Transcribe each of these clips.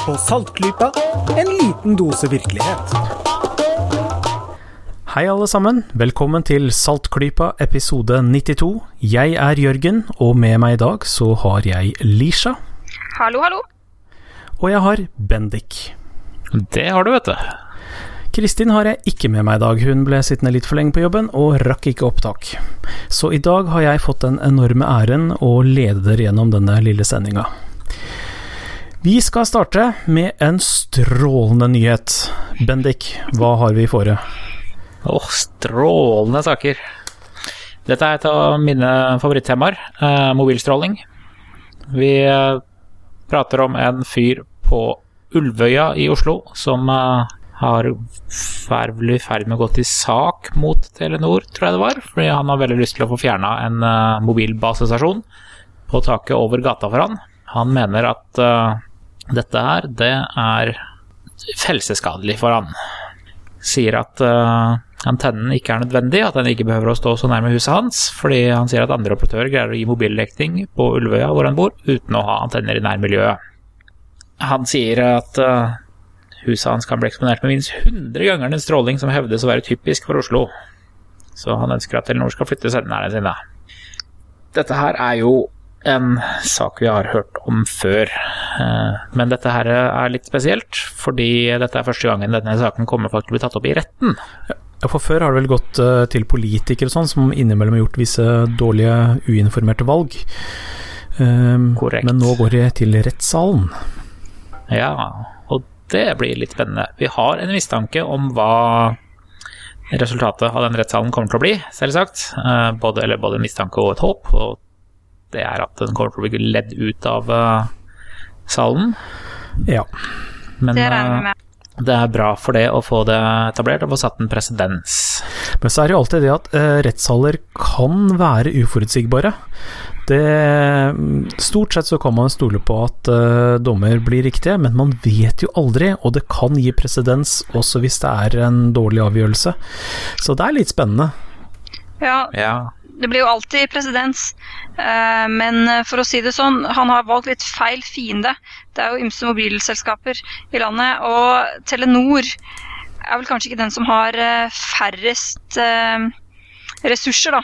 hører på Saltklypa, en liten dose virkelighet. Hei alle sammen, velkommen til Saltklypa episode 92. Jeg er Jørgen, og med meg i dag så har jeg Lisha. Hallo, hallo. Og jeg har Bendik. Det har du, vet du. Kristin har jeg ikke med meg i dag, hun ble sittende litt for lenge på jobben og rakk ikke opptak. Så i dag har jeg fått den enorme æren å lede dere gjennom denne lille sendinga. Vi skal starte med en strålende nyhet. Bendik, hva har vi i fore? Åh, strålende saker. Dette er et av mine favorittemaer, eh, mobilstråling. Vi eh, prater om en fyr på Ulvøya i Oslo som eh, har vært i ferd med å gå til sak mot Telenor, tror jeg det var. Fordi han har veldig lyst til å få fjerna en eh, mobilbasestasjon på taket over gata for han. Han mener at uh, dette her, det er helseskadelig for han. Sier at uh, antennen ikke er nødvendig, at den ikke behøver å stå så nærme huset hans, fordi han sier at andre operatører greier å gi mobildekning på Ulvøya hvor han bor, uten å ha antenner i nærmiljøet. Han sier at uh, huset hans kan bli eksponert med minst 100 ganger den stråling som hevdes å være typisk for Oslo. Så han ønsker at Telenor skal flytte senderne sine. Dette her er jo en sak vi har hørt om før. Eh, men dette her er litt spesielt, fordi dette er første gangen denne saken kommer for å bli tatt opp i retten. Ja, For før har det vel gått uh, til politikere og sånn, som innimellom har gjort visse dårlige, uinformerte valg. Um, Korrekt. Men nå går det til rettssalen. Ja, og det blir litt spennende. Vi har en mistanke om hva resultatet av den rettssalen kommer til å bli, selvsagt. Eh, Både, eller både mistanke og et håp. Og det er at den kommer til å bli ledd ut av eh, salen. Ja. Men Det eh, det er bra for det å få det etablert og få satt en presedens. Men så er det jo alltid det at uh, rettssaler kan være uforutsigbare. Det, mm, stort sett så kan man stole på at uh, dommer blir riktige, men man vet jo aldri, og det kan gi presedens også hvis det er en dårlig avgjørelse. Så det er litt spennende. Ja, Ja, det blir jo alltid presedens. Eh, men for å si det sånn, han har valgt litt feil fiende. Det er jo ymse mobilselskaper i landet, og Telenor er vel kanskje ikke den som har eh, færrest eh, ressurser, da.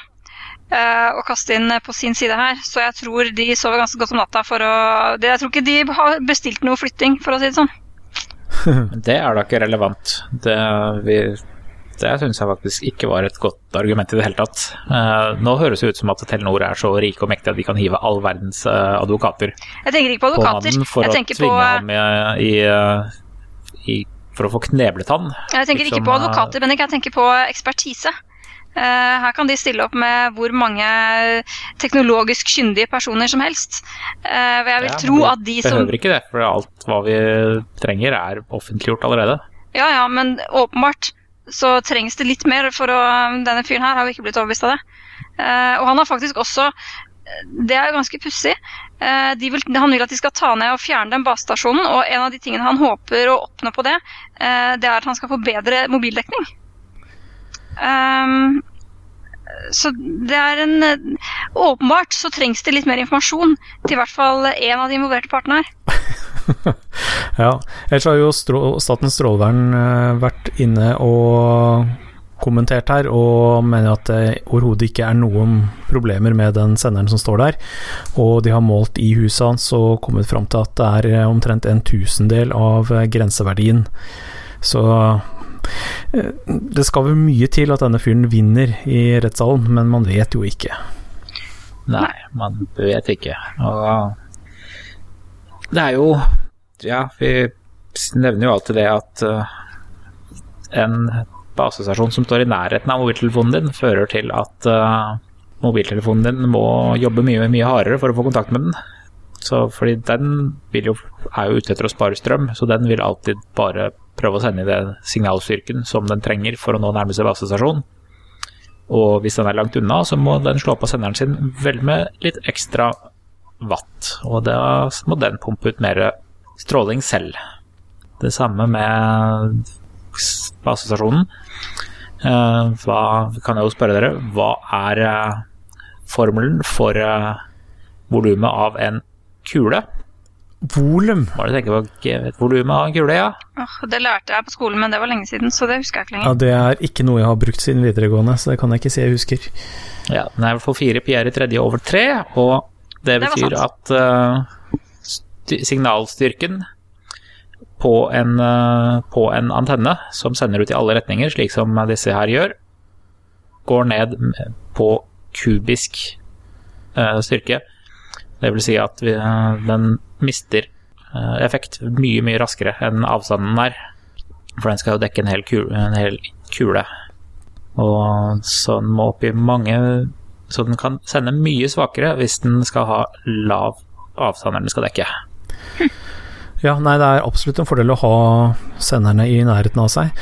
eh, Å kaste inn på sin side her. Så jeg tror de sover ganske godt om natta for å Jeg tror ikke de har bestilt noe flytting, for å si det sånn. det er da ikke relevant. Det, vi, det syns jeg faktisk ikke var et godt argument i det hele tatt. Eh, nå høres det ut som at Telenor er så rike og mektige at de kan hive all verdens eh, advokater Jeg tenker ikke på på advokater. På for Jeg tenker å tvinge på... ham i, i, eh, i For å få kneblet han. Jeg tenker ikke Liksom, på eh, advokater, Bennik, jeg tenker på ekspertise. Eh, her kan de stille opp med hvor mange teknologisk kyndige personer som helst. Eh, jeg vil Ja, tro at de som Behøver ikke det, for alt hva vi trenger er offentliggjort allerede. Ja ja, men åpenbart så trengs det litt mer, for å, denne fyren her har jo ikke blitt overbevist av det. Eh, og han har faktisk også Det er jo ganske pussig. Eh, vil, han vil at de skal ta ned og fjerne den basestasjonen, og en av de tingene han håper å oppnå på det, eh, det er at han skal få bedre mobildekning. Ehm, så det er en Åpenbart så trengs det litt mer informasjon til i hvert fall én av de involverte partene her. Ja, ellers har jo strå Statens strålevern eh, vært inne og kommentert her, og mener at det overhodet ikke er noen problemer med den senderen som står der. Og de har målt i huset hans og kommet fram til at det er eh, omtrent en tusendel av eh, grenseverdien. Så eh, det skal vel mye til at denne fyren vinner i rettssalen, men man vet jo ikke. Nei, man vet ikke. Og det er jo Ja, vi nevner jo alltid det at eh, en basestasjon som står i nærheten av mobiltelefonen din, fører til at eh, mobiltelefonen din må jobbe mye, mye hardere for å få kontakt med den. Så fordi den jo, er jo ute etter å spare strøm, så den vil alltid bare prøve å sende i den signalstyrken som den trenger for å nå nærmeste basestasjon. Og hvis den er langt unna, så må den slå på senderen sin vel med litt ekstra watt. Og da må den pumpe ut mer stråling selv. Det samme med basestasjonen. Eh, hva, kan jeg jo spørre dere, hva er eh, formelen for eh, volumet av en kule? Volum. Må du tenker på volumet av en kule, ja. Oh, det lærte jeg på skolen, men det var lenge siden, så det husker jeg ikke lenger. Ja, det er ikke noe jeg har brukt siden videregående, så det kan jeg ikke si jeg husker. ja. Den er i hvert fall fire PR i tredje over tre, og det Det betyr det at uh, signalstyrken på en, uh, på en antenne som sender ut i alle retninger, slik som disse her gjør, går ned på kubisk uh, styrke. Det vil si at vi, eh, den mister eh, effekt mye, mye raskere enn avstanden er. For den skal jo dekke en hel kule. En hel kule. Og så den må opp i mange Så den kan sende mye svakere hvis den skal ha lav avstand den skal dekke. Ja, nei, det er absolutt en fordel å ha senderne i nærheten av seg.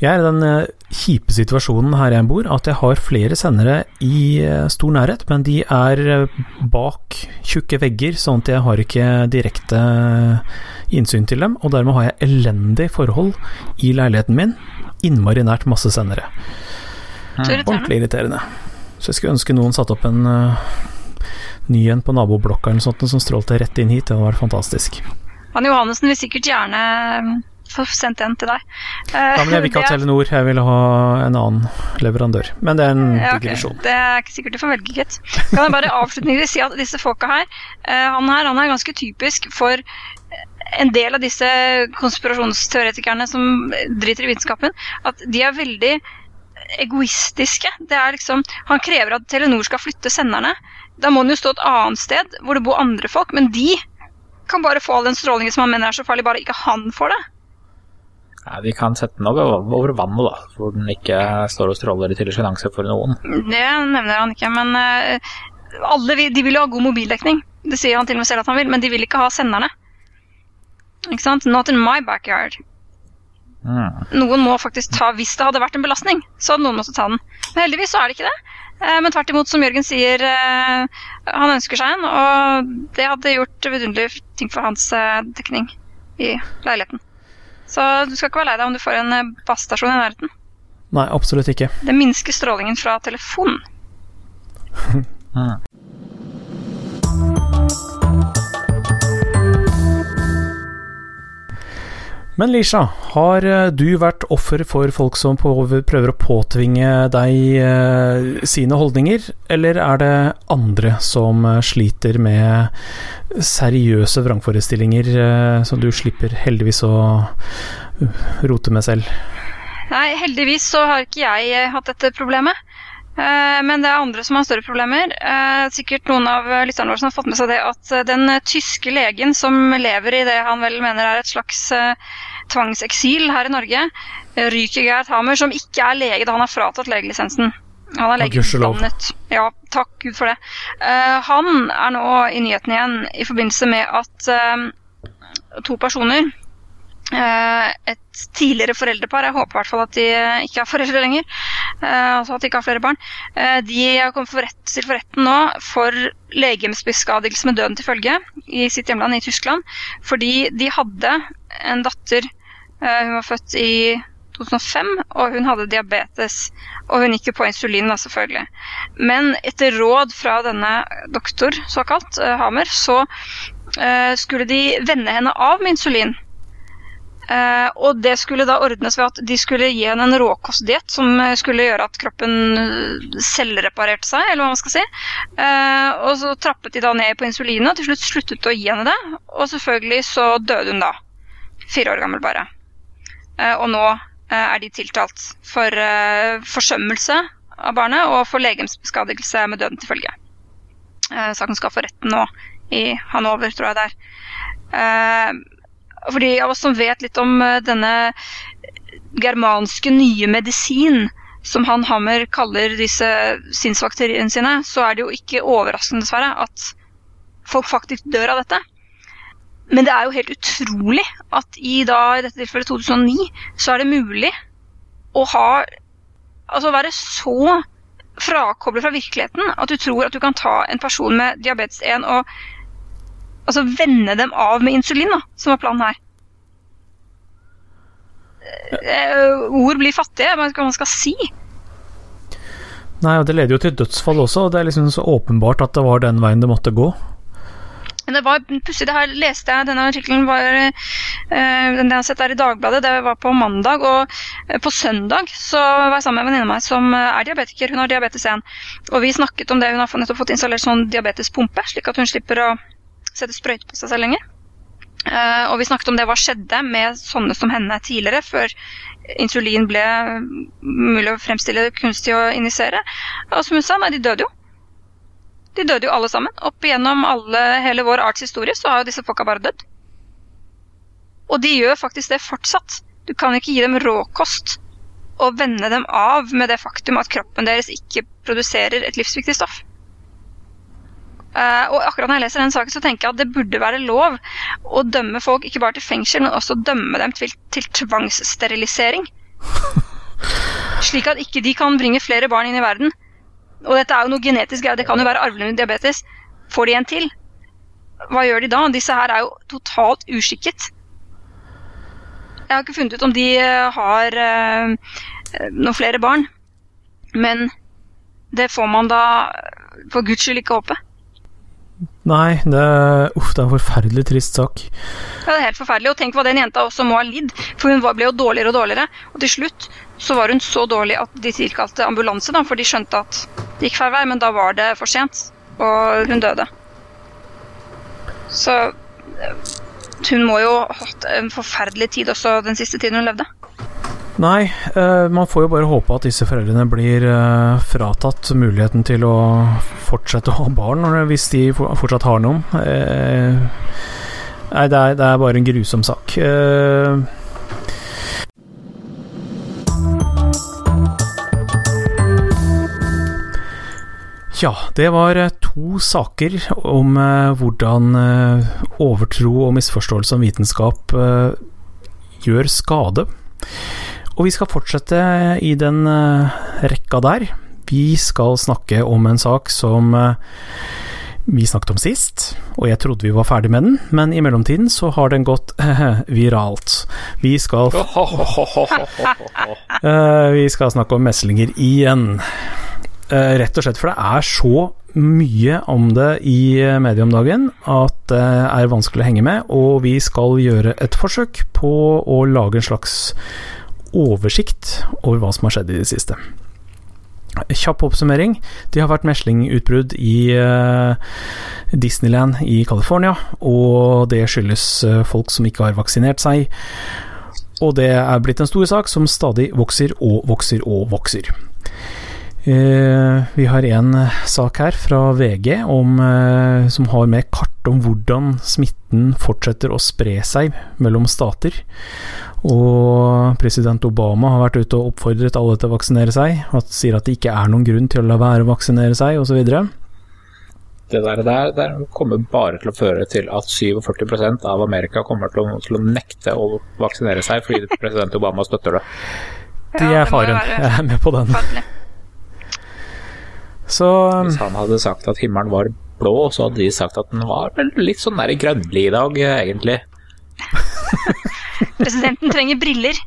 Jeg er i den eh, kjipe situasjonen her jeg bor, at jeg har flere sendere i eh, stor nærhet, men de er eh, bak tjukke vegger, sånn at jeg har ikke direkte innsyn til dem, og dermed har jeg elendig forhold i leiligheten min. Innmari nært masse sendere. Irriterende. Ordentlig irriterende. Så jeg skulle ønske noen satte opp en ny en på naboblokka eller noe sånt, som strålte rett inn hit. Det hadde vært fantastisk. Han Johannessen vil sikkert gjerne mm, få sendt en til deg. Eh, Ja, men jeg vil ikke ha Telenor, jeg vil ha en annen leverandør. Men det er en Ja, okay. digresjon. Det er ikke sikkert du får velge, gitt. Kan jeg bare avslutningsvis si at disse folka her, eh, han her, han er ganske typisk for en del av disse konspirasjonsteoretikerne som driter i vitenskapen, at de er veldig egoistiske. Det er liksom, han krever at Telenor skal flytte senderne. Da må han jo stå et annet sted hvor det bor andre folk, men de kan bare få all den strålingen som han mener er så farlig, bare ikke han får det. Ja, vi kan sette den over, over vannet, da, hvor den ikke står og stråler i sjenanse for noen. Det nevner han ikke, men uh, alle vil, de vil jo ha god mobildekning. Det sier han til og med selv at han vil, men de vil ikke ha senderne. Ikke sant? Not in my backyard. Mm. Noen må faktisk ta Hvis det hadde vært en belastning, så hadde noen måttet ta den. Men heldigvis så er det ikke det. Eh, Men tvert imot, som Jørgen sier, eh, han ønsker seg en, og det hadde gjort vidunderlige ting for hans eh, dekning i leiligheten. Så du skal ikke være lei deg om du får en bassstasjon i nærheten. Nei, absolutt ikke. Det minsker strålingen fra telefonen. Men Lisha, har eh, du vært offer for folk som prøver å påtvinge deg eh, sine holdninger, eller er det andre som eh, sliter med seriøse vrangforestillinger som du slipper heldigvis å uh, rote med selv? Nei, heldigvis så har ikke jeg hatt dette problemet. Eh, Men det er andre som har større problemer. Eh, Sikkert noen av lytterne våre som har fått med seg det at eh, den tyske legen som lever i det han vel mener er et slags tvangseksil her i Norge, Ryker Gerd Hamer, som ikke er lege da han har fratatt legelisensen. Han er legeutdannet. Ja, takk Gud for det. Han er nå i nyhetene igjen i forbindelse med at to personer et tidligere foreldrepar, jeg håper i hvert fall at de eh, ikke er foreldre lenger, eh, altså at de ikke har flere barn, eh, de er kommet for rett, til for retten nå for legemsbeskadigelse med døden til følge i sitt hjemland, i Tyskland, fordi de hadde en datter, eh, hun var født i 2005, og hun hadde diabetes. Og hun gikk jo på insulin, da, selvfølgelig. Men etter råd fra denne doktor, såkalt, eh, Hamer, så eh, skulle de vende henne av med insulin. Eh, og det skulle da ordnes ved at de skulle gi henne en råkostdiett som eh, skulle gjøre at kroppen eh, selvreparerte seg, eller hva man skal si. Og så trappet de da ned på insulinet, og til slutt sluttet å gi henne det. Og selvfølgelig så døde hun da. Fire år gammel bare. Og nå er de tiltalt for forsømmelse av barnet og for legemsbeskadigelse med døden til følge. Saken skal for retten nå i Hanover, tror jeg det er. For de av oss som vet litt om eh, denne germanske nye medisin, som han Hammer kaller disse sinnsbakteriene sine, så er det jo ikke overraskende, dessverre, at folk faktisk dør av dette. Men det er jo helt utrolig at i da, i dette tilfellet 2009, så er det mulig å ha Altså være så frakoblet fra virkeligheten at du tror at du kan ta en person med diabetes 1 og altså vende dem av med insulin, da, som var planen her. Eh, Ord blir fattige, jeg skal, man skal si. Nei, og det leder jo til dødsfall også, og det er liksom så åpenbart at det var den veien det måtte gå. Men det var pussig. Det her leste jeg, denne artikkelen var eh, den jeg har sett der i Dagbladet, det var på mandag. Og på søndag så var jeg sammen med en venninne av meg som er diabetiker. Hun har diabetes 1. Og vi snakket om det. Hun har nettopp fått installert sånn diabetespumpe, slik at hun slipper å sette sprøyte på seg selv lenger. Uh, og vi snakket om det hva skjedde med sånne som henne tidligere, før insulin ble mulig å fremstille kunstig å injisere. Og som hun sa, nei, de døde jo. De døde jo alle sammen. Opp igjennom alle, hele vår arts historie så har jo disse folka bare dødd. Og de gjør faktisk det fortsatt. Du kan ikke gi dem råkost og vende dem av med det faktum at kroppen deres ikke produserer et livsviktig stoff. Uh, og akkurat når jeg leser den saken, så tenker jeg at det burde være lov å dømme folk ikke bare til fengsel, men også dømme dem til, til tvangssterilisering. Slik at ikke de kan bringe flere barn inn i verden og dette er jo noe genetisk greier, det kan jo være arvelig diabetes. Får de en til? Hva gjør de da? Disse her er jo totalt uskikket. Jeg har ikke funnet ut om de eh, har uh, noen flere barn. Men det får man da for guds skyld ikke håpe. Nei, det, uff, det er en forferdelig trist sak. Ja, det er helt forferdelig. Og tenk hva den jenta også må ha lidd. For hun ble jo dårligere og dårligere. Og til slutt så var hun så dårlig at de tilkalte ambulanse, da, for de skjønte at det gikk feil vei, men da var det for sent, og hun døde. Så eh, hun må jo ha hatt en forferdelig tid også den siste tiden hun levde. Nei, uh, man får jo bare håpe at disse foreldrene blir uh, fratatt muligheten til å fortsette å ha barn, hvis de fortsatt har noen. Uh, nei, det er, det er, bare en grusom sak. Ja, det var eh, to saker om eh, hvordan eh, overtro og misforståelse om vitenskap gjør skade. Og vi skal fortsette i den rekka der. Vi skal snakke om en sak som vi snakket om sist, og jeg trodde vi var ferdig med den, men i mellomtiden så har den gått viralt. Vi skal Vi skal snakke om meslinger igjen. Rett og slett for det er så mye om det i media om dagen at det er vanskelig å henge med, og vi skal gjøre et forsøk på å lage en slags oversikt over hva som har skjedd i det siste. Kjapp oppsummering. Det har vært meslingutbrudd i uh, Disneyland i California, og det skyldes uh, folk som ikke har vaksinert seg. Og det er blitt en stor sak som stadig vokser og vokser og vokser. Eh, vi har en eh, sak her fra VG om, eh, som har med kart om hvordan smitten fortsetter å spre seg mellom stater. Og president Obama har vært ute og oppfordret alle til å vaksinere seg. Og sier at det ikke er noen grunn til å la være å vaksinere seg, osv. Det der, der, der, kommer bare til å føre til at 47% av Amerika kommer til å, til å nekte å vaksinere seg fordi president Obama støtter det. Det er faren. Jeg er med på den. Så Hvis han hadde sagt at himmelen var blå, så hadde de sagt at den var litt sånn grønnlig i dag, egentlig. Presidenten trenger briller.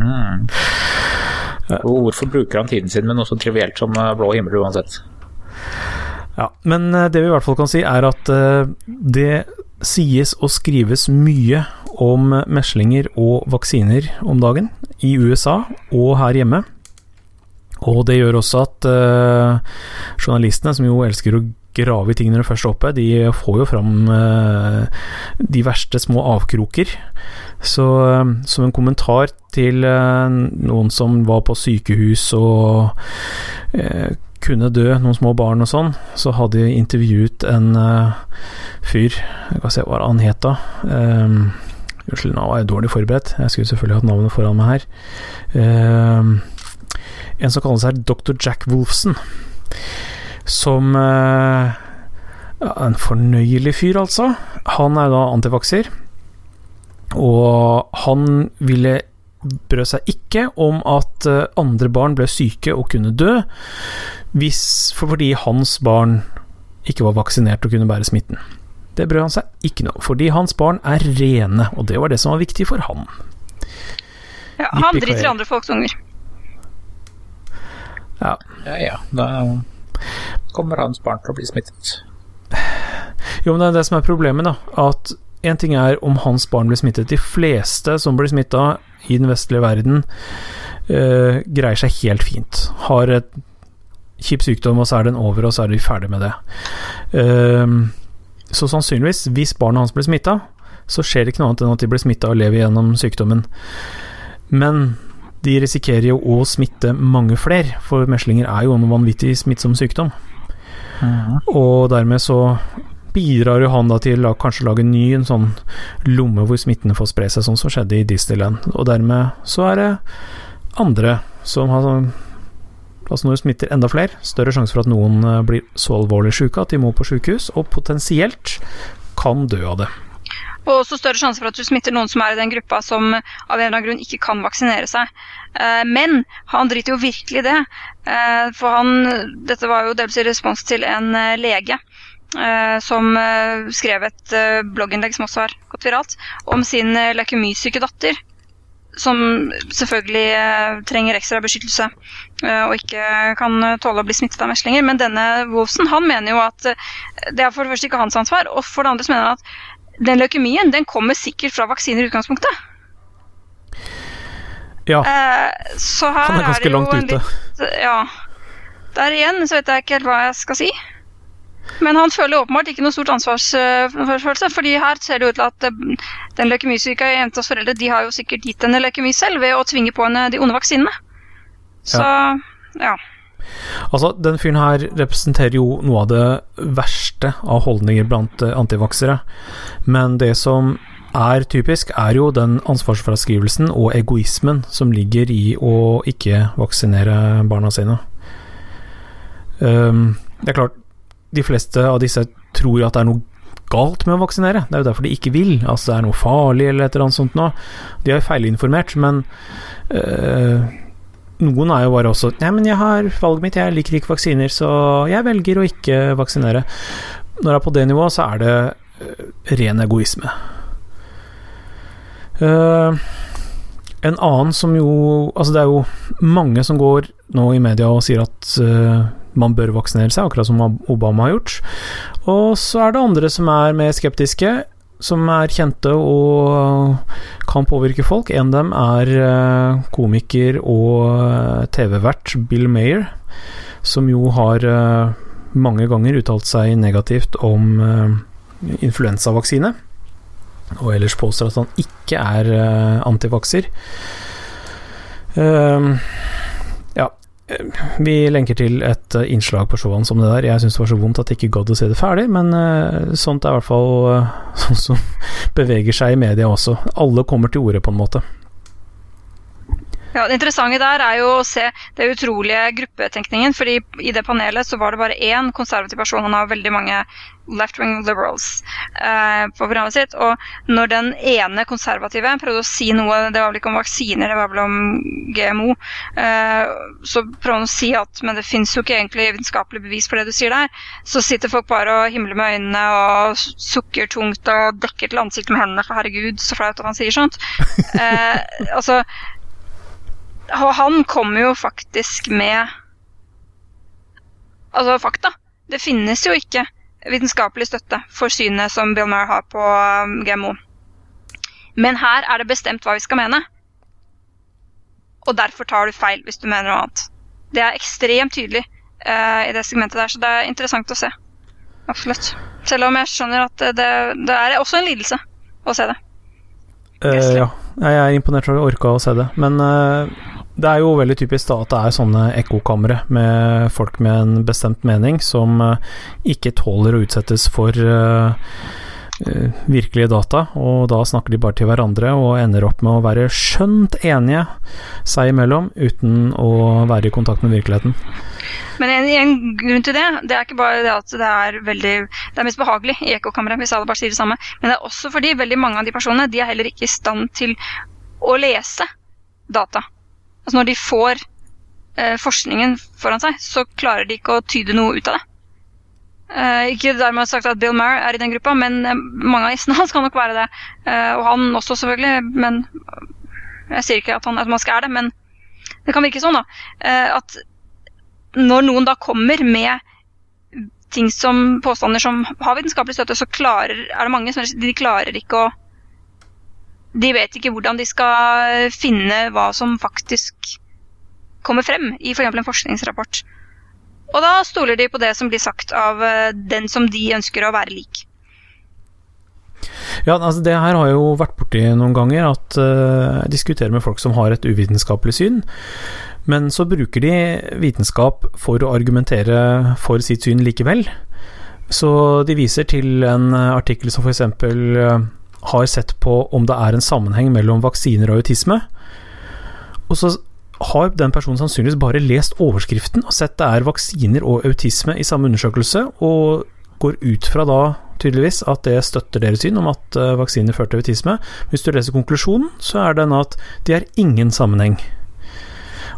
Mm. Og hvorfor bruker han tiden sin med noe så trivielt som eh, blå himmel uansett? Ja, men eh, det vi i hvert fall kan si, er at eh, det sies og skrives mye om meslinger og vaksiner om dagen i USA og her hjemme. Og det gjør også at journalistene, som jo elsker å grave i ting når de først er oppe, de får jo fram uh, de verste små avkroker. Så uh, som en kommentar til noen som var på sykehus og kunne dø, noen små barn og sånn, så hadde de intervjuet en fyr Jeg kan se hva han het da. Unnskyld, nå var jeg dårlig forberedt. Jeg skulle selvfølgelig hatt navnet foran meg her. Uh, en som kaller seg Dr. Jack Wolfson. Som uh, En fornøyelig fyr, altså. Han er da antivakser. Og han ville brød seg ikke om at uh, andre barn ble syke og kunne dø, hvis, for fordi hans barn ikke var vaksinert og kunne bære smitten. Det brød han seg ikke noe, fordi hans barn er rene, og det var det som var viktig for han. Ja, han driter i andre folks unger. Ja. ja, ja. Da kommer hans barn til å bli smittet. Jo, men det er det som er problemet, da. At en ting er om hans barn blir smittet. De fleste som blir smitta i den vestlige verden, uh, greier seg helt fint. Har et kjip sykdom, og så er den over, og så er de ferdig med det. Uh, så sannsynligvis, hvis barnet hans blir smitta, så skjer det ikke noe annet enn at de blir smitta og lever gjennom sykdommen. Men de risikerer jo å smitte mange flere, for meslinger er jo en vanvittig smittsom sykdom. Mm. Og dermed så bidrar jo han da til å kanskje lage ny en sånn lomme hvor smittene får spre seg, sånn som skjedde i Disneyland. Og dermed så er det andre som har sånn Altså når du smitter enda flere, større sjanse for at noen eh, blir så alvorlig syke at de må på sykehus, og potensielt kan dø av det. Og også større sjanse for at du smitter noen som er i den gruppa som av en eller annen grunn ikke kan vaksinere seg. Eh, Men han driter jo virkelig i det. Eh, For han Dette var jo delvis i respons til en eh, lege som skrev et blogginnlegg som også har gått viralt, om sin leukemysyke datter. Som selvfølgelig trenger ekstra beskyttelse og ikke kan tåle å bli smittet av meslinger. Men denne Wolfsen han mener jo at det er for det første ikke hans ansvar, og for det andre så mener han at den leukemien den kommer sikkert fra vaksiner i utgangspunktet. Ja, Eh, så her han er ganske det jo langt ute. Litt, ja. Der igjen så vet jeg ikke helt hva jeg skal si. Men han føler åpenbart ikke noe stort ansvarsfølelse, fordi her ser det ut til at eh, den leukemisyke jentas foreldre de har jo sikkert gitt henne leukemi selv ved å tvinge på henne de onde vaksinene. Så ja. ja. Altså, den fyren her representerer jo noe av det verste av holdninger blant eh, antivaksere. Men det som er typisk, er jo den ansvarsfraskrivelsen og egoismen som ligger i å ikke vaksinere barna sine. Um, det er klart, de fleste av disse tror jo at det er noe galt med å vaksinere. Det er jo derfor de ikke vil. Altså det er noe farlig eller et eller annet sånt nå. De er feilinformert, men øh, noen er jo bare også Nei, men jeg har valget mitt, jeg liker ikke vaksiner, så jeg velger å ikke vaksinere. Når det er på det nivået, så er det øh, ren egoisme. Uh, en annen som jo Altså, det er jo mange som går nå i media og sier at uh, man bør vaksinere seg, akkurat som Obama har gjort. Og så er det andre som er mer skeptiske, som er kjente og kan påvirke folk. En av dem er eh, komiker og TV-vert Bill Mayer, som jo har eh, mange ganger uttalt seg negativt om eh, influensavaksine. Og ellers påstår at han ikke er antivakser. Vi lenker til et eh, innslag på showene som det der. Jeg syns det var så vondt at det ikke gadd å se det ferdig, men eh, sånt er i hvert fall sånn som beveger seg i media også. Alle kommer til orde, på en måte. Ja, Det interessante der er jo å se det utrolige gruppetenkningen. fordi I det panelet så var det bare én konservativ person. Han har veldig mange left-wing liberals eh, på programmet sitt. Og når den ene konservative prøvde å si noe, det var vel ikke om vaksiner, det var vel om GMO, eh, så prøvde han å si at men det fins jo ikke egentlig vitenskapelig bevis for det du sier der. Så sitter folk bare og himler med øynene og sukker tungt og dekker til ansiktet med hendene, for herregud, så flaut at han sier sånt. Eh, altså og han kommer jo faktisk med Altså fakta. Det finnes jo ikke vitenskapelig støtte for synet som Bill Maher har på um, GMO. Men her er det bestemt hva vi skal mene. Og derfor tar du feil hvis du mener noe annet. Det er ekstremt tydelig uh, i det segmentet der, så det er interessant å se. Absolutt. Selv om jeg skjønner at det, det er også en lidelse å se det. Uh, ja, jeg er imponert over at orke orka å se det. Men eh, det er jo veldig typisk da at det er sånne ekkokamre med folk med en bestemt mening som eh, ikke tåler å utsettes for eh, virkelige data, og da snakker de bare til hverandre og ender opp med å være skjønt enige seg imellom uten å være i kontakt med virkeligheten. Men en, en grunn til det, det er ikke bare det at det er veldig Det er mest behagelig i ekkokammeret, hvis alle bare sier det samme, men det er også fordi veldig mange av de personene de er heller ikke i stand til å lese data. Altså når de får eh, forskningen foran seg, så klarer de ikke å tyde noe ut av det. Eh, ikke dermed sagt at Bill Maher er i den gruppa, men eh, mange av gjestene hans kan nok være det. Eh, og han også, selvfølgelig. Men jeg sier ikke at han automatisk er det, men det kan virke sånn, da. Eh, at når noen da kommer med ting som påstander som har vitenskapelig støtte, så klarer, er det mange som de klarer ikke å De vet ikke hvordan de skal finne hva som faktisk kommer frem i f.eks. For en forskningsrapport. Og da stoler de på det som blir sagt av eh, den som de ønsker å være lik. Ja, altså det her har jo vært borti noen ganger, at jeg diskuterer med folk som har et uvitenskapelig syn. Men så bruker de vitenskap for å argumentere for sitt syn likevel. Så de viser til en artikkel som f.eks. Har sett på om det er en sammenheng mellom vaksiner og autisme. Og så har den personen sannsynligvis bare lest overskriften og sett det er vaksiner og autisme i samme undersøkelse, og går ut fra da tydeligvis at det støtter deres syn om at uh, vaksiner fører til autisme. Hvis du leser konklusjonen, så er den at det er ingen sammenheng.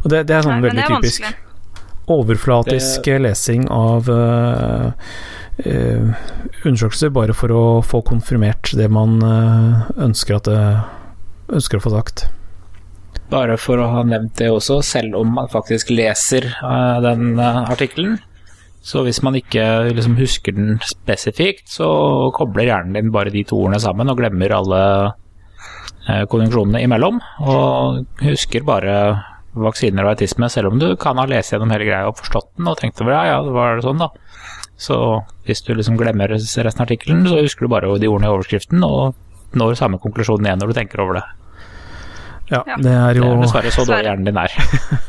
Og det, det er sånn Nei, veldig er typisk overflatisk det... lesing av uh, undersøkelser bare for å få konfirmert det man ønsker at det ønsker å få sagt. Bare for å ha nevnt det også, selv om man faktisk leser den artikkelen, så hvis man ikke liksom husker den spesifikt, så kobler hjernen din bare de to ordene sammen og glemmer alle eh, konjunksjonene imellom. Og husker bare vaksiner og autisme, selv om du kan ha lest gjennom hele greia og forstått den og tenkt over ja, ja, det var sånn, da. Så hvis du liksom glemmer resten av artikkelen, så husker du bare de ordene i overskriften og når samme konklusjon igjen når du tenker over det. Ja, det er jo Det er dessverre så dårlig hjernen din er.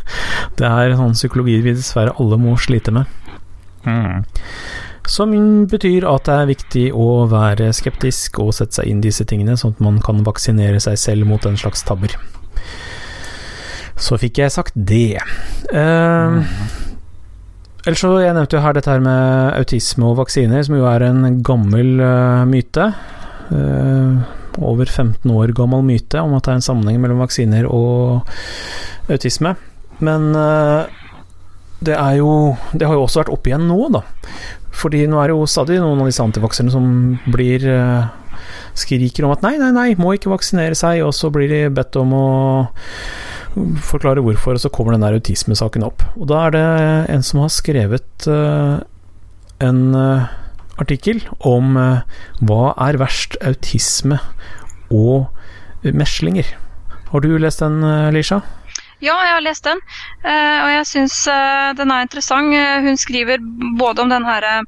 det er sånn psykologi vi dessverre alle må slite med. Mm. Som betyr at det er viktig å være skeptisk og sette seg inn disse tingene, sånn at man kan vaksinere seg selv mot en slags tabber. Så fikk jeg sagt det. Uh, Ellers så, Jeg nevnte jo her dette her med autisme og vaksiner, som jo er en gammel uh, myte. Uh, over 15 år gammel myte om at det er en sammenheng mellom vaksiner og autisme. Men uh, det er jo Det har jo også vært oppe igjen nå, da. Fordi nå er det jo stadig noen av disse antivakserne som blir skriker om at nei, nei, nei, må ikke vaksinere seg, og så blir de bedt om å forklare hvorfor, og så kommer den der autismesaken opp. Og da er det en som har skrevet uh, en uh, artikkel om hva er verst, autisme og meslinger. Har du lest den, Lisha? Ja, jeg har lest den, eh, og jeg syns eh, den er interessant. Eh, hun skriver både om den herre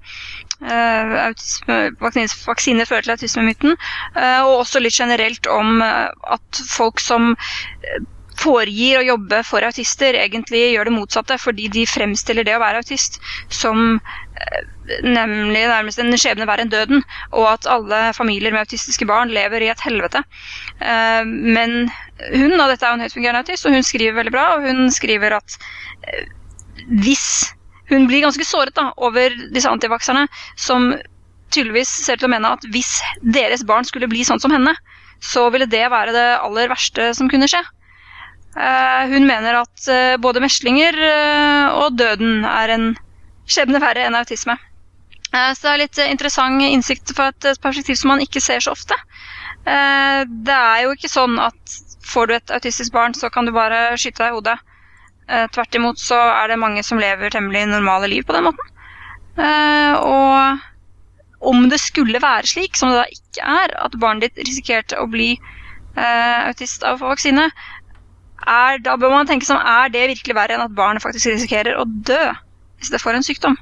vaksiner fører til autismemyten, og også litt generelt om at folk som foregir å jobbe for autister, egentlig gjør det motsatte, fordi de fremstiller det å være autist som nemlig nærmest en skjebne verre enn døden, og at alle familier med autistiske barn lever i et helvete. Eh, men hun, og dette er en høytfungerende autist, og hun skriver veldig bra, og hun skriver at eh, hvis Hun blir ganske såret da, over disse antivakserne, som tydeligvis ser til å mene at hvis deres barn skulle bli sånn som henne, så ville det være det aller verste som kunne skje. Eh, hun mener at både meslinger og døden er en skjebne verre enn autisme. Eh, så det er litt interessant innsikt for et perspektiv som man ikke ser så ofte. Eh, det er jo ikke sånn at får du et autistisk barn, så kan du bare skyte deg i hodet. Eh, tvert imot så er det mange som lever temmelig normale liv på den måten. Og om det skulle være slik, som det da ikke er, at barnet ditt risikerte å bli autist av vaksine, er, da bør man tenke sånn, er det virkelig verre enn at barnet faktisk risikerer å dø? hvis det får en sykdom?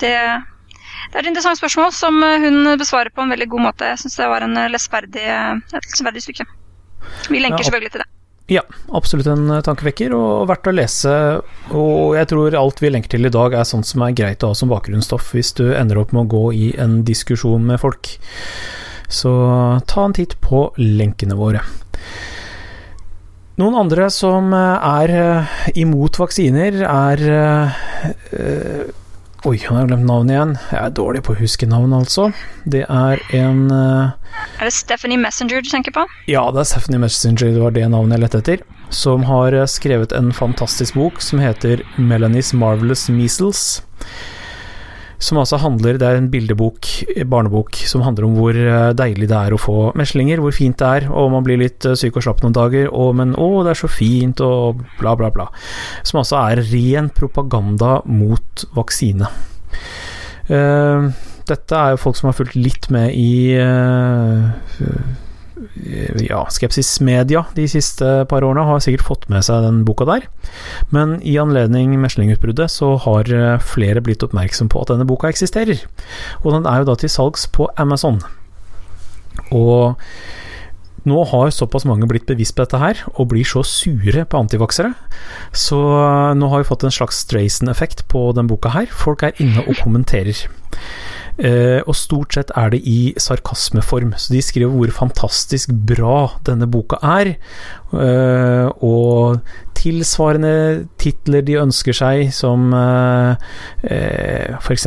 Det, det, er et interessant spørsmål som hun besvarer på en veldig god måte. Jeg syns det var en lesverdig, et lesverdig stykke. Vi lenker ja, selvfølgelig til det. Ja, absolutt en tankevekker, og verdt å lese. Og jeg tror alt vi lenker til i dag er sånt som er greit å ha som bakgrunnsstoff hvis du ender opp med å gå i en diskusjon med folk. Så ta en titt på lenkene våre. Noen andre som eh, er eh, imot vaksiner, er øh, Oi, han har glemt navnet igjen. Jeg er dårlig på å huske navn, altså. Det er en øh, Er det Stephanie Messenger du tenker på? Ja, det er Stephanie Messenger, det var det navnet jeg lette etter. Som har skrevet en fantastisk bok som heter 'Melanie's Marvelous Measles' som altså handler Det er en bildebok, barnebok, som handler om hvor eh, deilig det er å få meslinger, hvor fint det er, og man blir litt eh, syk og slapp noen dager, og men å, det er så fint, og bla, bla, bla. Som altså er ren propaganda mot vaksine. Uh, dette er jo folk som har fulgt litt med i uh, ja, skepsismedia de siste par årene, har sikkert fått med seg den boka der. Men i anledning meslingutbruddet så har flere blitt oppmerksom på at denne boka eksisterer. Og den er jo da til salgs på Amazon. Og nå har såpass mange blitt bevisst på dette her, og blir så sure på antivaksere. Så nå har vi fått en slags Strayson-effekt på den boka her. Folk er inne og kommenterer. Uh, og stort sett er det i sarkasmeform, så de skriver hvor fantastisk bra denne boka er. Uh, og tilsvarende titler de ønsker seg, som uh, uh, f.eks.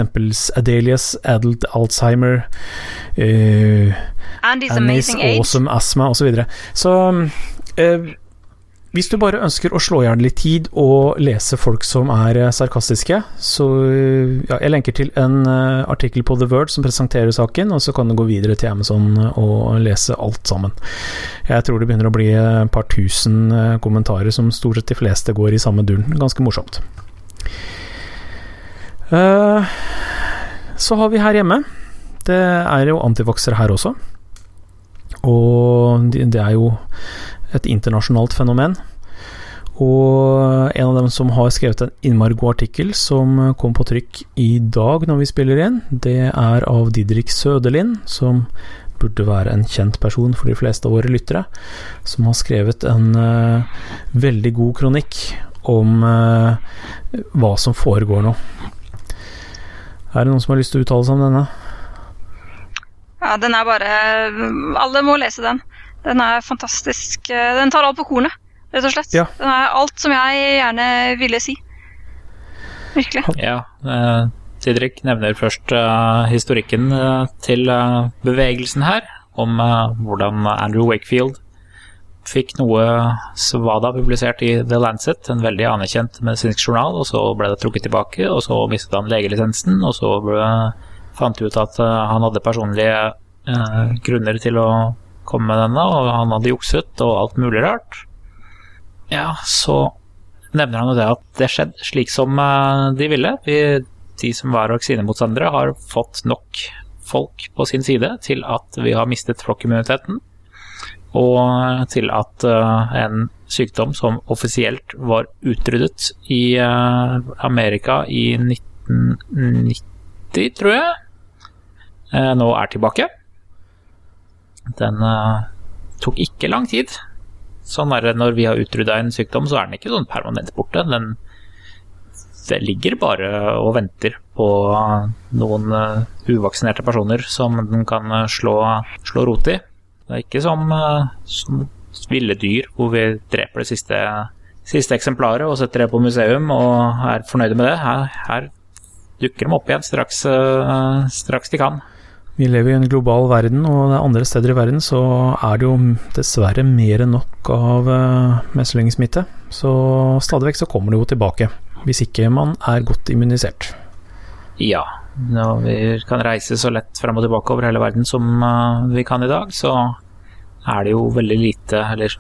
Adelias Adult Alzheimer, Andy's Annie's Amazing Age. Awesome Asthma osv. Så, videre. så hvis du bare ønsker å slå i hjel litt tid og lese folk som er eh, sarkastiske, så ja, Jeg lenker til en uh, artikkel på The Word som presenterer saken, og så kan du gå videre til Amazon og lese alt sammen. Jeg tror det begynner å bli et par tusen kommentarer som stort sett de fleste går i samme duren. Ganske morsomt. Så har vi her hjemme Det er jo antivoksere her også. Og det er jo et internasjonalt fenomen. Og en av dem som har skrevet en innmari god artikkel som kom på trykk i dag når vi spiller inn, det er av Didrik Søderlind, som burde være en kjent person for de fleste av våre lyttere, som har skrevet en uh, veldig god kronikk om uh, hva som foregår nå. Er det noen som har lyst til å uttale seg om denne? Ja, den er bare Alle må lese den. Den er fantastisk. Den tar alt på kornet, rett og slett. Ja. Den er alt som jeg gjerne ville si. Virkelig. Ja, eh, Didrik nevner først eh, historikken eh, til eh, bevegelsen her, om eh, hvordan Andrew Wakefield fikk noe Svada publisert i The Lancet, en veldig anerkjent medisinsk journal, og så ble det trukket tilbake, og så mistet han legelisensen, og så ble, fant de ut at eh, han hadde personlige eh, grunner til å komme med denne, og han hadde jukset og alt mulig rart. Ja, så nevner han jo det at det skjedde slik som eh, de ville. Vi, de som var vaksinemotstandere, har fått nok folk på sin side til at vi har mistet flokkimmuniteten, og til at eh, en sykdom som offisielt var utryddet i eh, Amerika i 1990, tror jeg, nå er tilbake. Den uh, tok ikke lang tid. Sånn er det når vi har utrydda en sykdom, så er den ikke sånn permanent borte. Den det ligger bare og venter på noen uh, uvaksinerte personer som den kan uh, slå, slå, rot i. Det er ikke som, som ville dyr, hvor vi dreper det siste, siste, eksemplaret og setter det på museum og er fornøyde med det. Her, her dukker de opp igjen straks, straks de kan. Vi lever i en global verden, og det er andre steder i verden så er det jo dessverre mer enn nok av uh, meslingsmitte. Så stadig vekk så kommer det jo tilbake, hvis ikke man er godt immunisert. Ja, når vi kan reise så lett frem og tilbake over hele verden som uh, vi kan i dag, så er det jo veldig lite Eller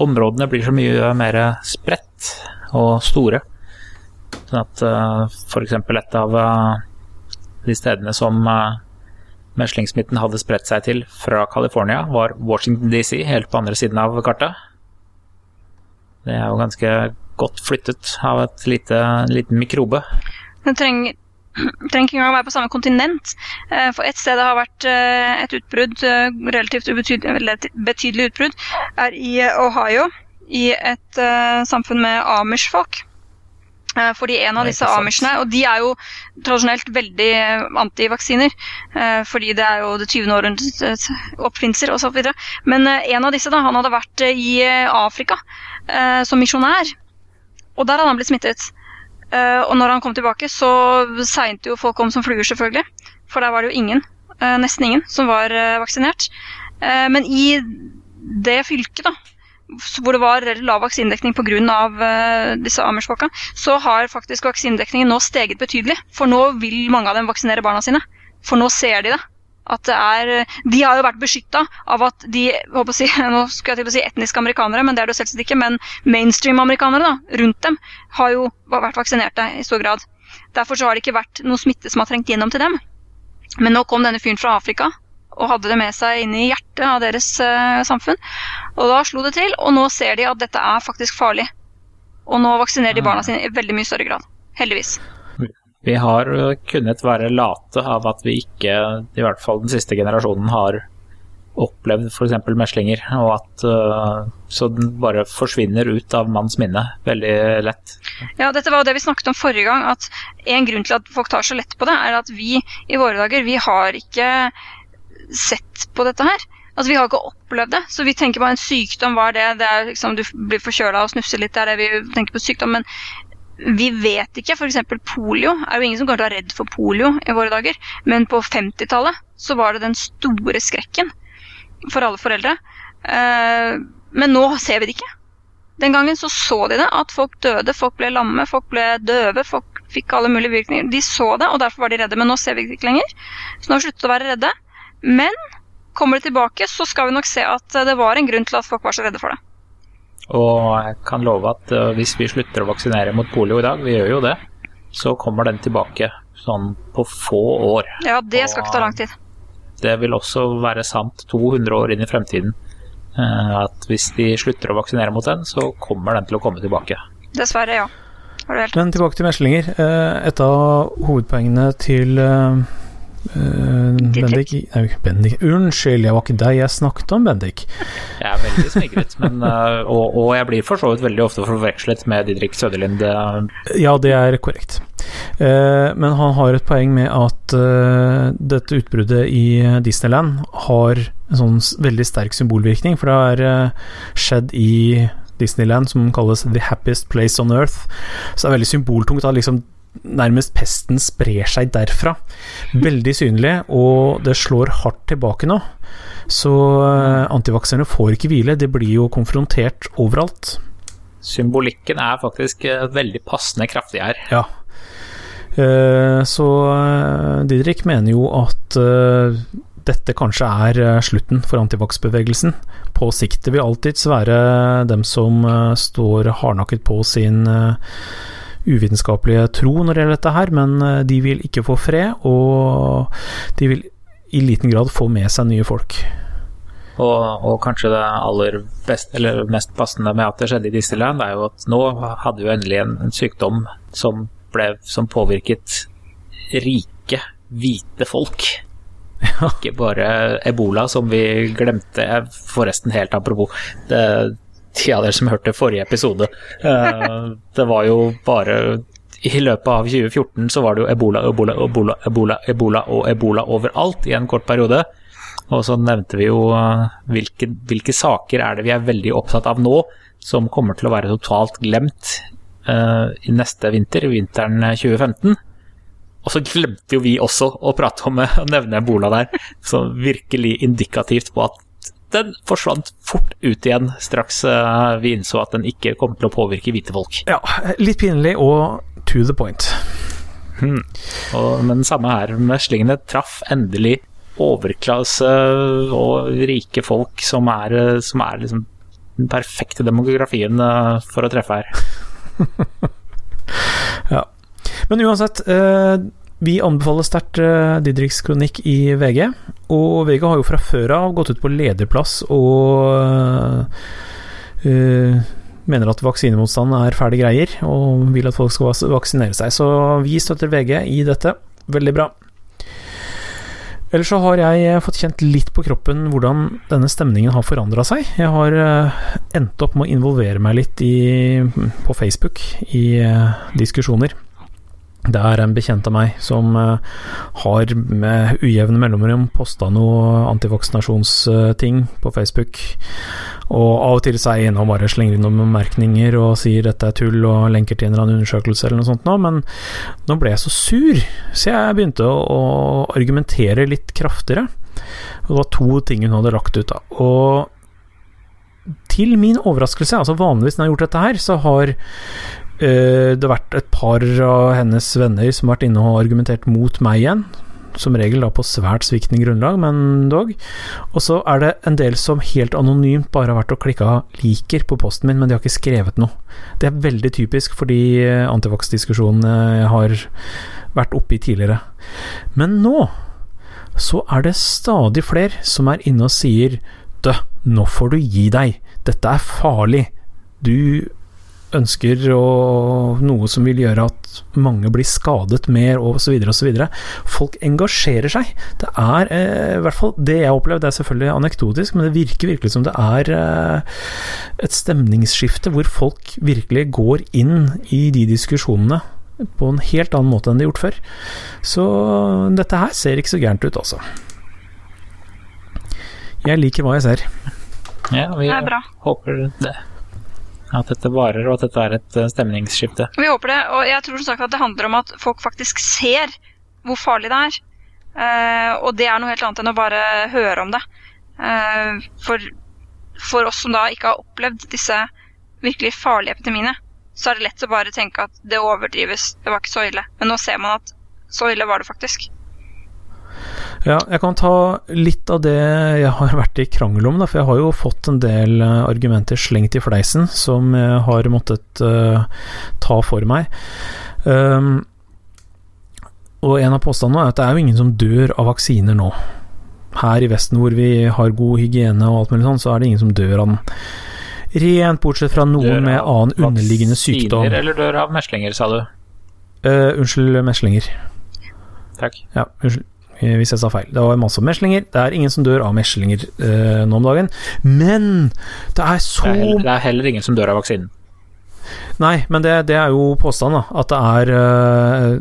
områdene blir så mye mer spredt og store. Sånn at uh, f.eks. et av de stedene som meslingsmitten hadde spredt seg til fra California, var Washington DC, helt på andre siden av kartet. Det er jo ganske godt flyttet av et lite, en liten mikrobe. Den trenger, trenger ikke engang å være på samme kontinent. Eh, for et sted det har vært eh, et utbrudd, eh, relativt betydelig utbrudd, er i Ohio. I et samfunn med amish-folk. Eh, fordi en av disse amishene, og de er jo tradisjonelt veldig antivaksiner, eh, fordi det er jo det 20. århundrets oppfinnelser osv. Men eh, en av disse da, han hadde vært i Afrika som misjonær, og der hadde han blitt smittet. Og når han kom tilbake, så seinte jo folk om som fluer, selvfølgelig. For der var det jo ingen, nesten ingen, som var vaksinert. Men i det fylket, da, hvor det var lav vaksinedekning pga. Uh, disse Amish-folka, så har faktisk vaksinedekningen nå steget betydelig. For nå vil mange av dem vaksinere barna sine. For nå ser de det. Det er, de har jo vært beskytta av at de si, nå skulle jeg til å si etniske amerikanere, men det er det selvsagt ikke, men mainstream-amerikanere da, rundt dem har jo vært vaksinerte i stor grad. Derfor så har det ikke vært noe smitte som har trengt gjennom til dem. Men nå kom denne fyren fra Afrika og hadde det med seg inn i hjertet av deres uh, samfunn. Og da slo det til, og nå ser de at dette er faktisk farlig. Og nå vaksinerer de barna sine i veldig mye større grad. Heldigvis. Vi har kunnet være late av at vi ikke, i hvert fall den siste generasjonen, har opplevd f.eks. meslinger, og at uh, så den bare forsvinner ut av manns minne veldig lett. Ja, dette var jo det vi snakket om forrige gang, at en grunn til at folk tar så lett på det, er at vi i våre dager, vi har ikke sett på dette her. Altså, Vi har ikke opplevd det, så vi tenker bare en sykdom, hva er det? Det er liksom Du blir forkjøla og snufser litt, det er det vi tenker på sykdom. Men vi vet ikke. F.eks. polio er jo ingen som kommer til å være redd for polio i våre dager. Men på 50-tallet så var det den store skrekken for alle foreldre. Eh, men nå ser vi det ikke. Den gangen så så de det, at folk døde, folk ble lamme, folk ble døve, folk fikk alle mulige virkninger. De så det, og derfor var de redde. Men nå ser vi det ikke lenger. Så nå har vi sluttet å være redde. Men kommer det tilbake, så skal vi nok se at det var en grunn til at folk var så redde for det. Og jeg kan love at uh, hvis vi slutter å vaksinere mot polio i dag, vi gjør jo det, så kommer den tilbake sånn på få år. Ja, det skal ikke ta lang tid. Det vil også være sant 200 år inn i fremtiden. Uh, at hvis de slutter å vaksinere mot den, så kommer den til å komme tilbake. Dessverre, ja. Men tilbake til meslinger. Uh, et av hovedpoengene til Uh, Bendik Nei, Bendik Unnskyld, jeg var ikke deg jeg snakket om, Bendik. Jeg er veldig smigret, men, uh, og, og, jeg blir for så vidt veldig ofte forvekslet med Didrik Søderlind. Ja, det er korrekt. men han har et poeng med at dette utbruddet i Disneyland har en sånn veldig sterk symbolvirkning, for det har skjedd i Disneyland, som kalles The Happiest Place on Earth. Så det er veldig symboltungt. at liksom nærmest pesten sprer seg derfra. Veldig synlig, og det slår hardt tilbake nå. Så uh, antivakserne får ikke hvile, de blir jo konfrontert overalt. Symbolikken er faktisk uh, veldig passende kraftig her. Ja. Uh, så Didrik mener jo at dette kanskje er slutten for antivaksbevegelsen. På sikt. Det vil alltids være dem som står hardnakket på sin uvitenskapelige tro når det gjelder dette her, men eh, de vil ikke få fred, og de vil i liten grad få med seg nye folk. Og, og, kanskje det aller best, eller mest passende med at det skjedde i Disneyland, er jo at nå hadde jo endelig en, en sykdom som, ble, som påvirket rike, hvite folk. Ja. Ikke bare ebola, som vi glemte, forresten helt apropos. Det, de av dere som hørte forrige episode. Eh, det var jo bare I løpet av 2014 så var det jo ebola, ebola, ebola, ebola, ebola og ebola overalt i en kort periode. Og så nevnte vi jo eh, hvilke, hvilke saker er det vi er veldig opptatt av nå, som kommer til å være totalt glemt uh, i neste vinter, vinteren 2015. Og så glemte jo vi også å prate om å nevne ebola der, så virkelig indikativt på at den forsvant fort ut igjen straks uh, vi innså at den ikke kom til å påvirke hvite folk. Ja, litt pinlig og to the point. Hmm. Og, men samme her, meslingene traff endelig overklasse og rike folk som er, som er liksom den perfekte demografien uh, for å treffe her. ja. Men uansett, vi anbefaler sterkt uh, Didriks kronikk i VG, og VG har jo fra før av gått ut på lederplass og uh, mener at vaksinemotstand er fæle greier, og vil at folk skal vaksinere seg. Så vi støtter VG i dette. Veldig bra. Ellers så har jeg fått kjent litt på kroppen hvordan denne stemningen har forandra seg. Jeg har endt opp med å involvere meg litt i, på Facebook i diskusjoner. Det er en bekjent av meg som uh, har med ujevne mellomrom posta noe antivaksinasjonsting på Facebook. Og av og til så er jeg inne og bare slenger inn noen bemerkninger og sier dette er tull og lenker til en eller annen undersøkelse eller noe sånt nå, men nå ble jeg så sur, så jeg begynte å, å argumentere litt kraftigere. Det var to ting hun hadde lagt ut, da. Og til min overraskelse, altså vanligvis når jeg har gjort dette her, så har det har vært et par av hennes venner som har vært inne og argumentert mot meg igjen. som regel da på svært sviktende grunnlag, men dog. Og så er det en del som helt anonymt bare har vært og klikka 'liker' på posten min, men de har ikke skrevet noe. Det er veldig typisk for de antivax-diskusjonene jeg har vært oppe i tidligere. Men nå så er det stadig flere som er inne og sier 'dø, nå får du gi deg', dette er farlig'. Du ønsker og noe som vil gjøre at mange blir skadet mer, osv., osv. Folk engasjerer seg. Det er eh, i hvert fall det jeg har opplevd, det er selvfølgelig anekdotisk, men det virker virkelig som det er eh, et stemningsskifte hvor folk virkelig går inn i de diskusjonene på en helt annen måte enn de har gjort før. Så dette her ser ikke så gærent ut, altså. Jeg liker hva jeg ser. Ja, vi Det er håper det. At dette varer, og at dette er et eh, stemningsskifte. Vi håper det, og jeg tror som sagt at det handler om at folk faktisk ser hvor farlig det er. Eh, og det er noe helt annet enn å bare høre om det. Eh, for, for oss som da ikke har opplevd disse virkelig farlige epidemiene, så er det lett å bare tenke at det overdrives, det var ikke så ille. Men nå ser man at så ille var det faktisk. Ja, jeg kan ta litt av det jeg har vært i krangel om, da, for jeg har jo fått en del eh, argumenter slengt i fleisen som jeg har måttet uh, ta for meg. Um, og en av påstandene er at det er jo ingen som dør av vaksiner nå. Her i Vesten hvor vi har god hygiene og alt mulig sånn, så er det ingen som dør av den. Rent bortsett fra noen med annen underliggende sykdom. Vaksiner eller dør av meslinger, sa du? Uh, unnskyld, meslinger. Takk. Ja, unnskyld hvis jeg sa feil. Det var masse meslinger. Det er ingen som dør av meslinger eh, nå om dagen. Men det er så Det er, heller, det er heller ingen som dør av vaksinen. Nei, men det, det er jo påstanden, da. At det er eh,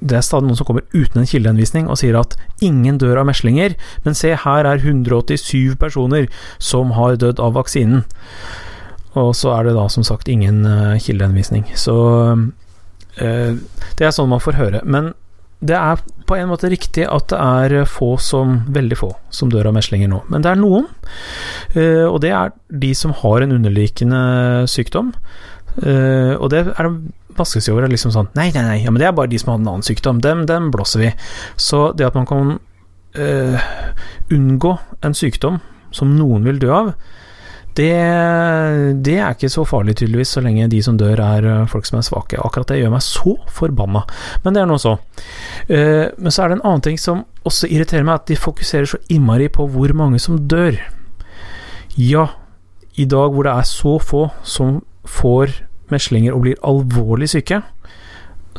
Det er stadig noen som kommer uten en kildehenvisning og sier at ingen dør av meslinger, men se, her er 187 personer som har dødd av vaksinen. Og så er det da som sagt ingen uh, kildehenvisning. Så eh, det er sånn man får høre. Men det er på en måte riktig at det er få som, veldig få, som dør av meslinger nå. Men det er noen, eh, og det er de som har en underlikende sykdom. Eh, og det er vanskeligste over. Liksom sånn Nei, nei, nei, ja, men det er bare de som har en annen sykdom. Dem, dem blåser vi. Så det at man kan uh, unngå en sykdom som noen vil dø av, det, det, er ikke så farlig, tydeligvis, så lenge de som dør er eh, folk som er svake. Akkurat det gjør meg så forbanna, men det er nå så. Uh, men så er det en annen ting som også irriterer meg, at de fokuserer så innmari på hvor mange som dør. Ja, i dag hvor det er så få som får meslinger og blir alvorlig syke,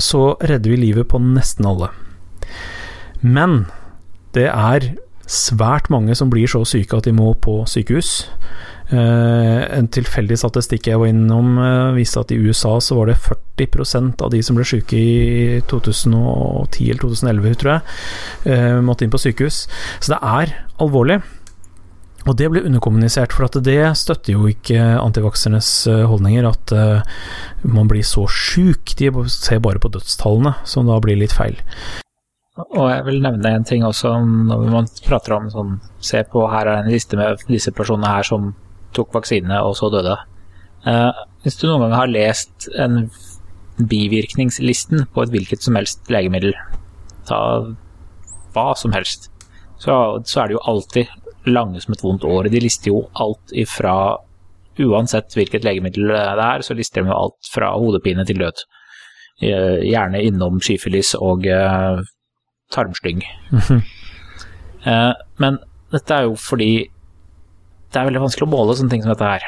så redder vi livet på nesten alle. Men det er svært mange som blir så syke at de må på sykehus. Uh, en tilfeldig statistikk jeg var innom, uh, viste at i USA så var det 40% av de som ble syke i 2010 eller 2011, tror jeg, uh, måtte inn på sykehus. Så det er alvorlig. Og det ble underkommunisert, for det støtter jo ikke antivaksernes holdninger, at man blir så sjuk. De ser bare på dødstallene, som da blir litt feil. Og jeg vil nevne en ting også, når man prater om sånn Se på, her er en liste med disse personene her som tok vaksine og så døde. Uh, hvis du noen gang har lest en bivirkningslisten på et hvilket som helst legemiddel, ta hva som helst, så, så er det jo alltid lange som et vondt år. De lister jo alt ifra Uansett hvilket legemiddel det er, så lister de jo alt fra hodepine til død. Gjerne innom syfilis og uh, tarmslyng. uh, men dette er jo fordi det er veldig vanskelig å måle sånne ting som dette her.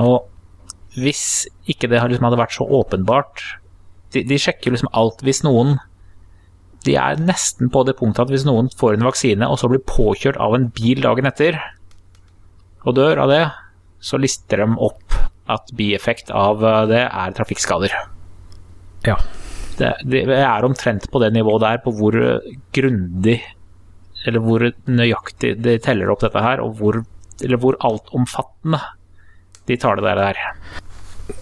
Og hvis ikke det liksom hadde vært så åpenbart de, de, sjekker liksom alt. Hvis noen De er nesten på det punktet at hvis noen får en vaksine og så blir påkjørt av en bil dagen etter og dør av det, så lister de opp at bieffekt av det er trafikkskader. Ja. Det, det er omtrent på det nivået der, på hvor grundig eller hvor nøyaktig de teller opp dette her, og hvor eller hvor altomfattende de tar det der.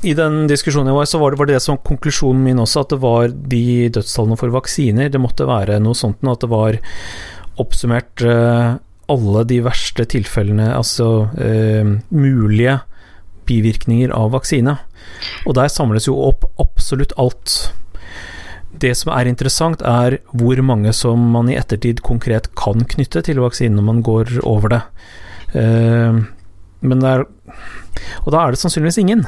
I den diskusjonen jeg var, så var det, var det som konklusjonen min også, at det var de dødstallene for vaksiner. Det måtte være noe sånt at det var oppsummert uh, alle de verste tilfellene, altså eh, mulige bivirkninger av vaksine. Og der samles jo opp absolutt alt. Det som er interessant, er hvor mange som man i ettertid konkret kan knytte til vaksinen når man går over det. Uh, men det er Og da er det sannsynligvis ingen.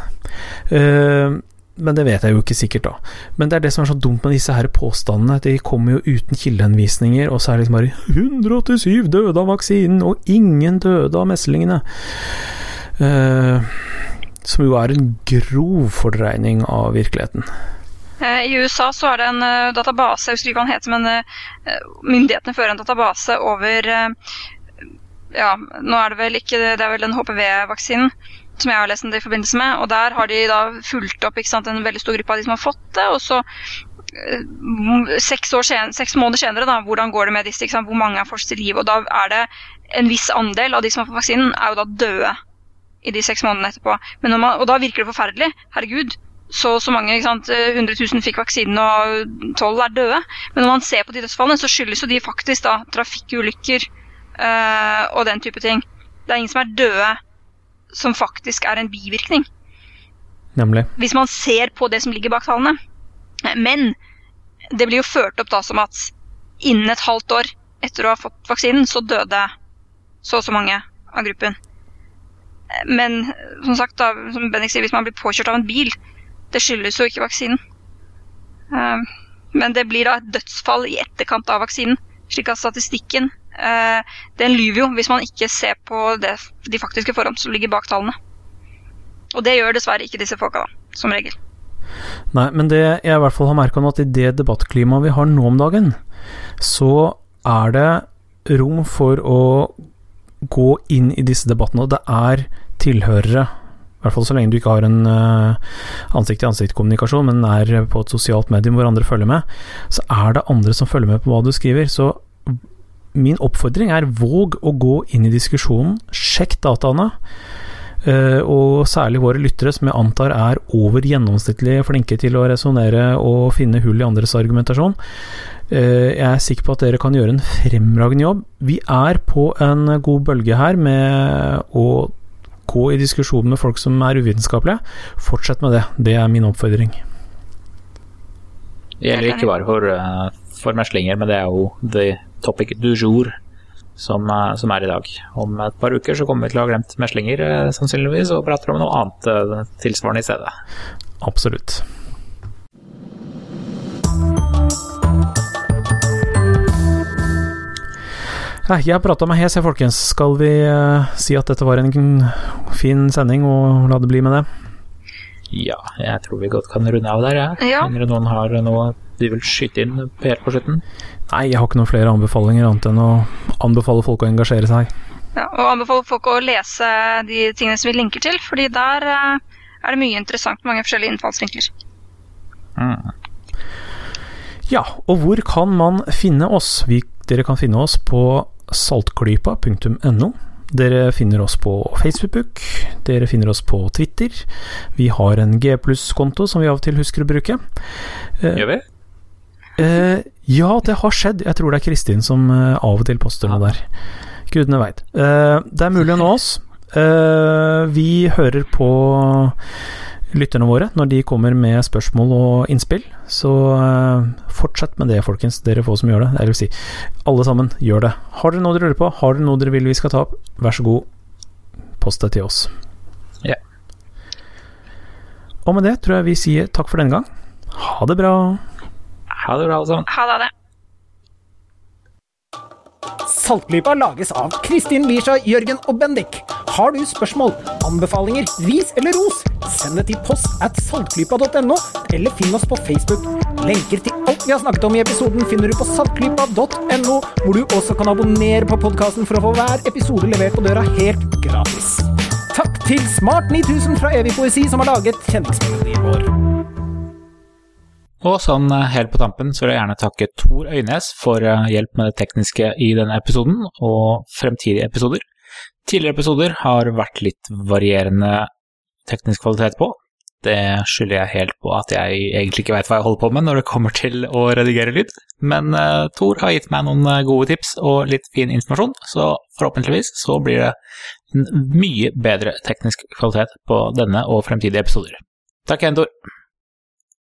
Uh, men det vet jeg jo ikke sikkert, da. Men det er det som er så dumt med disse her påstandene. De kommer jo uten kildehenvisninger, og så er det liksom bare 187 døde av vaksinen, og ingen døde av meslingene. Uh, som jo er en grov fordreining av virkeligheten. Eh, I USA så er det en database, jeg husker ikke hva den heter, men myndighetene fører en database over Ja, nå er det vel ikke det er vel den HPV-vaksinen som jeg har lest det i forbindelse med. Og der har de da fulgt opp sant, en veldig stor gruppe av de som har fått det. Og så seks, sen, seks, måneder senere, da, hvordan går det med disse? Hvor mange er fortsatt i live? Og da er det en viss andel av de som har fått vaksinen, er jo da døde i de seks månedene etterpå. Man, og da virker det forferdelig. Herregud, så så mange, ikke sant, 100 000 fikk vaksinen og 12 er døde. Men når man ser på de dødsfallene, så skyldes jo de faktisk da trafikkulykker og den type ting. Det er ingen som er døde som faktisk er en bivirkning. Nemlig. Hvis man ser på det som ligger bak tallene. Men det blir jo ført opp da som at innen et halvt år etter å ha fått vaksinen, så døde så og så mange av gruppen. Men som sagt, da, som Bennik sier, hvis man blir påkjørt av en bil, det skyldes jo ikke vaksinen. Uh, men det blir da et dødsfall i etterkant av vaksinen. Slik at statistikken den lyver jo hvis man ikke ser på det, de faktiske forhold som ligger bak tallene. Og det gjør dessverre ikke disse folka, da, som regel. Nei, men det jeg i hvert fall har merka nå, at i det debattklimaet vi har nå om dagen, så er det rom for å gå inn i disse debattene, og det er tilhørere i hvert fall så lenge du ikke har en uh, ansikt-til-ansikt-kommunikasjon, men er på et sosialt medium hvor andre følger med, så er det andre som følger med på hva du skriver. Så min oppfordring er våg å gå inn i diskusjonen, sjekk dataene. Uh, og særlig våre lyttere, som jeg antar er over gjennomsnittlig flinke til å resonnere og finne hull i andres argumentasjon. Uh, jeg er sikker på at dere kan gjøre en fremragende jobb. Vi er på en god bølge her med å gå i diskusjon med folk som er uvitenskapelige. Fortsett med det. Det er min oppfordring. Det gjelder ikke bare for, uh, for meslinger, men det er jo the topic du jour som, uh, som, er i dag. Om et par uker så kommer vi til å ha glemt meslinger, uh, sannsynligvis, og prater om noe annet tilsvarende i stedet. Absolutt. Jeg har prata med hes, jeg, folkens. Skal vi si at dette var en fin sending, og la det bli med det? Ja, jeg tror vi godt kan runde av der, jeg. Ja. Mener noen har noe de vil skyte inn Per på slutten? Nei, jeg har ikke noen flere anbefalinger annet enn å anbefale folk å engasjere seg. Ja, og anbefale folk å lese de tingene som vi linker til, fordi der uh, er det mye interessant, mange forskjellige innfallsvinkler. Mm. Ja, og hvor kan man finne oss? Vi, dere kan finne oss på saltklypa.no. Dere finner oss på Facebook, dere finner oss på Twitter. Vi har en G pluss-konto som vi av og til husker å bruke. Eh, Gjør vi? Eh, ja, det har skjedd. Jeg tror det er Kristin som eh, av og til poster noe der. Gudene veit. Eh, det er mulig å nå oss. Eh, vi hører på lytterne våre når de kommer med spørsmål og innspill. Så uh, fortsett med det, folkens. Dere få som gjør det. Jeg vil si, alle sammen, gjør det. Har dere noe dere lurer på, har dere noe dere vil vi skal ta opp, vær så god, post det til oss. Ja. Og med det tror jeg vi sier takk for denne gang. Ha det bra. Ha det bra, alle sammen. Ha det. Saltklypa lages av Kristin Lisha, Jørgen og Bendik. Har du spørsmål, anbefalinger, ris eller ros, send det til post at saltklypa.no, eller finn oss på Facebook. Lenker til alt vi har snakket om i episoden finner du på saltklypa.no, hvor du også kan abonnere på podkasten for å få hver episode levert på døra helt gratis. Takk til Smart 9000 fra Evig poesi, som har laget kjenningsmelodien vår. Og sånn eh, helt på tampen så vil jeg gjerne takke Tor Øynes for eh, hjelp med det tekniske i denne episoden, og fremtidige episoder. Tidligere episoder har vært litt varierende teknisk kvalitet på. Det skylder jeg helt på at jeg egentlig ikke veit hva jeg holder på med når det kommer til å redigere lyd, men uh, Tor har gitt meg noen gode tips og litt fin informasjon, så forhåpentligvis så blir det en mye bedre teknisk kvalitet på denne og fremtidige episoder. Takk igjen, Tor.